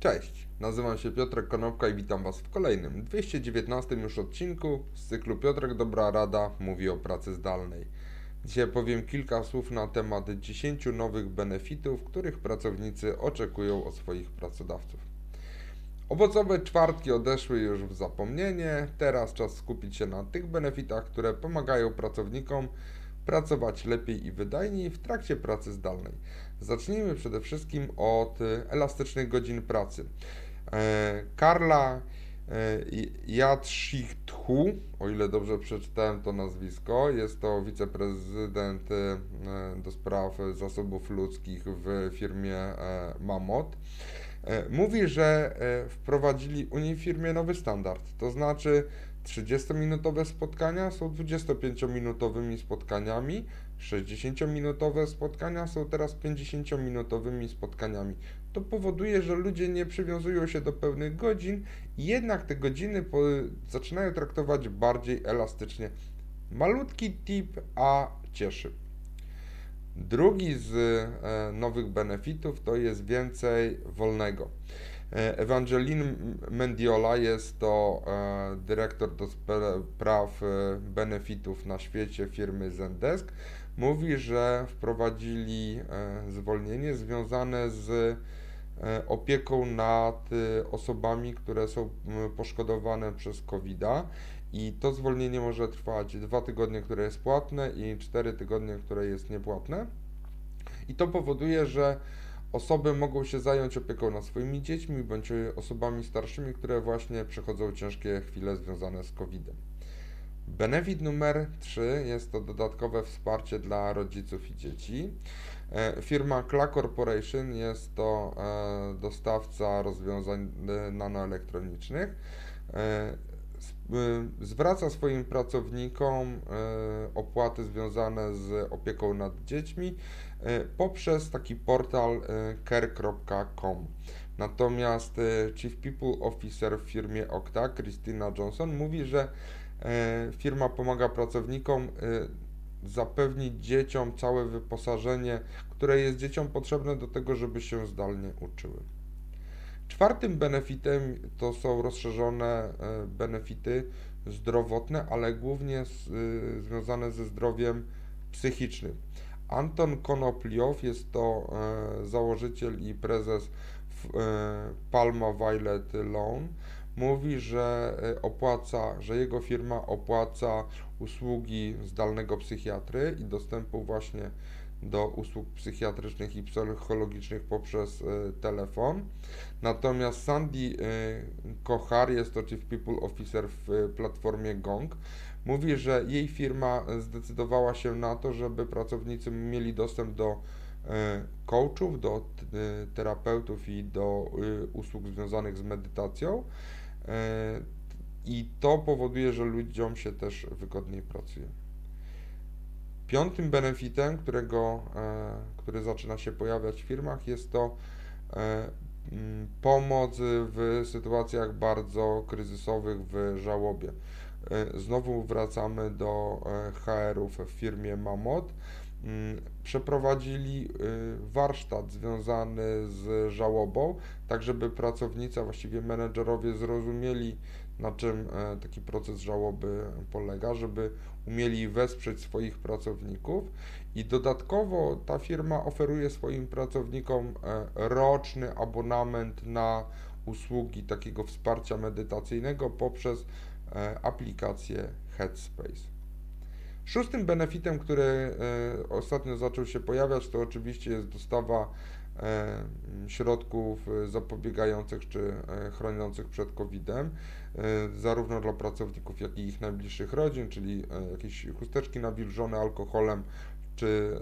Cześć, nazywam się Piotrek Konopka i witam Was w kolejnym, 219 już odcinku z cyklu Piotrek Dobra Rada mówi o pracy zdalnej. Dzisiaj powiem kilka słów na temat 10 nowych benefitów, których pracownicy oczekują od swoich pracodawców. Owocowe czwartki odeszły już w zapomnienie, teraz czas skupić się na tych benefitach, które pomagają pracownikom pracować lepiej i wydajniej w trakcie pracy zdalnej. Zacznijmy przede wszystkim od elastycznych godzin pracy. E, Karla e, Jatrzichthu, o ile dobrze przeczytałem to nazwisko, jest to wiceprezydent e, do spraw zasobów ludzkich w firmie Mamot. Mówi, że wprowadzili u niej firmie nowy standard, to znaczy 30-minutowe spotkania są 25-minutowymi spotkaniami, 60-minutowe spotkania są teraz 50-minutowymi spotkaniami. To powoduje, że ludzie nie przywiązują się do pełnych godzin, jednak te godziny po, zaczynają traktować bardziej elastycznie. Malutki tip, a cieszy. Drugi z e, nowych benefitów to jest więcej wolnego. E, Evangeline Mendiola jest to e, dyrektor do spraw benefitów na świecie firmy Zendesk. Mówi, że wprowadzili zwolnienie związane z opieką nad osobami, które są poszkodowane przez covid i to zwolnienie może trwać dwa tygodnie, które jest płatne i cztery tygodnie, które jest niepłatne. I to powoduje, że Osoby mogą się zająć opieką nad swoimi dziećmi bądź osobami starszymi, które właśnie przechodzą ciężkie chwile związane z COVID-em. Benefit numer 3 jest to dodatkowe wsparcie dla rodziców i dzieci. E, firma Kla Corporation jest to e, dostawca rozwiązań e, nanoelektronicznych. Zwraca swoim pracownikom opłaty związane z opieką nad dziećmi poprzez taki portal care.com. Natomiast Chief People Officer w firmie Okta, Christina Johnson, mówi, że firma pomaga pracownikom zapewnić dzieciom całe wyposażenie, które jest dzieciom potrzebne do tego, żeby się zdalnie uczyły. Czwartym benefitem to są rozszerzone benefity zdrowotne, ale głównie związane ze zdrowiem psychicznym. Anton Konopliow jest to e, założyciel i prezes e, Palma Violet Loan. Mówi, że e, opłaca, że jego firma opłaca usługi zdalnego psychiatry i dostępu właśnie do usług psychiatrycznych i psychologicznych poprzez telefon. Natomiast Sandy Kochar jest to Chief People Officer w platformie Gong Mówi, że jej firma zdecydowała się na to, żeby pracownicy mieli dostęp do coachów, do terapeutów i do usług związanych z medytacją. I to powoduje, że ludziom się też wygodniej pracuje. Piątym benefitem, którego, który zaczyna się pojawiać w firmach, jest to pomoc w sytuacjach bardzo kryzysowych w żałobie. E, znowu wracamy do e, HR-ów w firmie Mamot. Przeprowadzili e, warsztat związany z żałobą, tak żeby pracownicy, a właściwie menedżerowie zrozumieli, na czym taki proces żałoby polega, żeby umieli wesprzeć swoich pracowników i dodatkowo ta firma oferuje swoim pracownikom roczny abonament na usługi takiego wsparcia medytacyjnego poprzez E, aplikację Headspace. Szóstym benefitem, który e, ostatnio zaczął się pojawiać, to oczywiście jest dostawa e, środków zapobiegających czy chroniących przed COVID-em, zarówno dla pracowników, jak i ich najbliższych rodzin, czyli jakieś chusteczki nawilżone alkoholem czy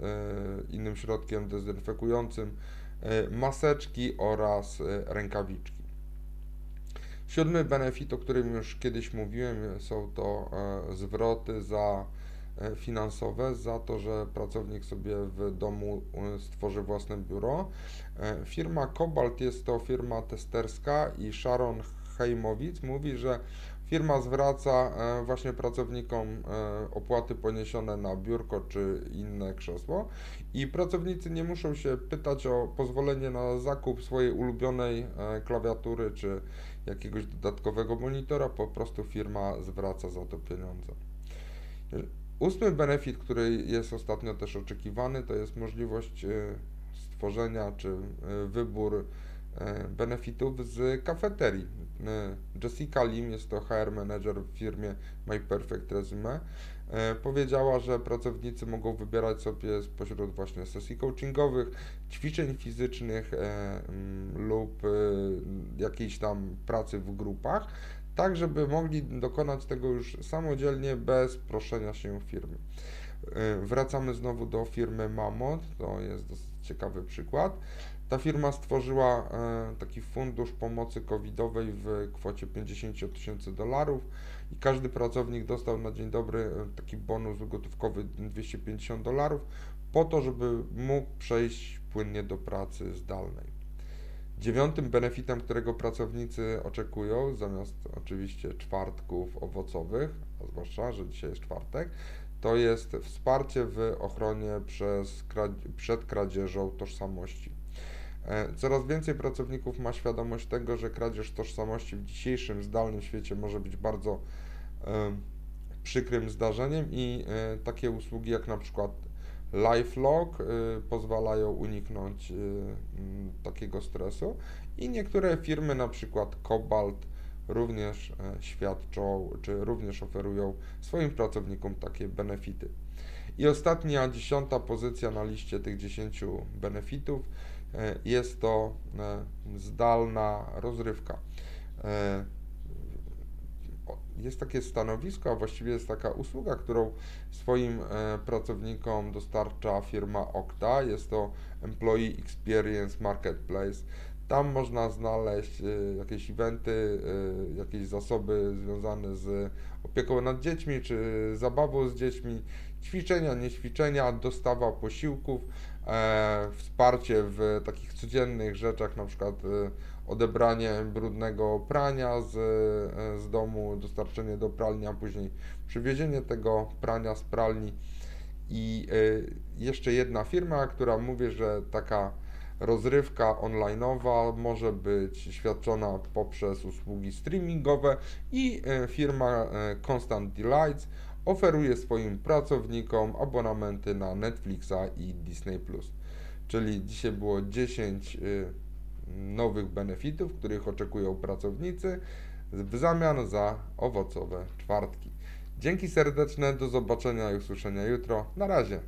innym środkiem dezynfekującym, maseczki oraz rękawiczki. Siódmy benefit, o którym już kiedyś mówiłem, są to e, zwroty za e, finansowe za to, że pracownik sobie w domu e, stworzy własne biuro. Firma Cobalt jest to firma testerska i Sharon Hejmowicz mówi, że Firma zwraca e, właśnie pracownikom e, opłaty poniesione na biurko czy inne krzesło i pracownicy nie muszą się pytać o pozwolenie na zakup swojej ulubionej e, klawiatury czy jakiegoś dodatkowego monitora, po prostu firma zwraca za to pieniądze. Ósmy benefit, który jest ostatnio też oczekiwany, to jest możliwość stworzenia czy wybór E, benefitów z kafeterii. E, Jessica Lim, jest to HR manager w firmie My Perfect Resume, e, powiedziała, że pracownicy mogą wybierać sobie spośród właśnie sesji coachingowych, ćwiczeń fizycznych lub jakiejś tam pracy w grupach, tak żeby mogli dokonać tego już samodzielnie bez proszenia się firmy. Wracamy znowu do firmy Mamot, to jest dosyć ciekawy przykład. Ta firma stworzyła e, taki fundusz pomocy covidowej w kwocie 50 tysięcy dolarów i każdy pracownik dostał na dzień dobry e, taki bonus gotówkowy 250 dolarów po to, żeby mógł przejść płynnie do pracy zdalnej. Dziewiątym benefitem, którego pracownicy oczekują, zamiast oczywiście czwartków owocowych, a zwłaszcza, że dzisiaj jest czwartek, to jest wsparcie w ochronie przez, przed kradzieżą tożsamości. E, coraz więcej pracowników ma świadomość tego, że kradzież tożsamości w dzisiejszym zdalnym świecie może być bardzo przykrym zdarzeniem i e, takie usługi jak na przykład LifeLock pozwalają uniknąć takiego stresu i niektóre firmy, na przykład Cobalt, również świadczą, czy również oferują swoim pracownikom takie benefity. I ostatnia, dziesiąta pozycja na liście tych dziesięciu benefitów E, jest to e, zdalna rozrywka. E, jest takie stanowisko, a właściwie jest taka usługa, którą swoim pracownikom dostarcza firma Okta. Jest to Employee Experience Marketplace. Tam można znaleźć jakieś eventy, jakieś zasoby związane z opieką nad dziećmi, czy zabawą z dziećmi, ćwiczenia, niećwiczenia, dostawa posiłków, e, wsparcie w takich codziennych rzeczach, na przykład e, odebranie brudnego prania z, e, z domu, dostarczenie do pralni, a później przywiezienie tego prania z pralni. I e, jeszcze jedna firma, która mówi, że taka rozrywka onlineowa może być świadczona poprzez usługi streamingowe i e, firma Constant Delights oferuje swoim pracownikom abonamenty na Netflixa i Disney+. Czyli dzisiaj było 10 y, nowych benefitów, których oczekują pracownicy w zamian za owocowe czwartki. Dzięki serdeczne, do zobaczenia i usłyszenia jutro. Na razie.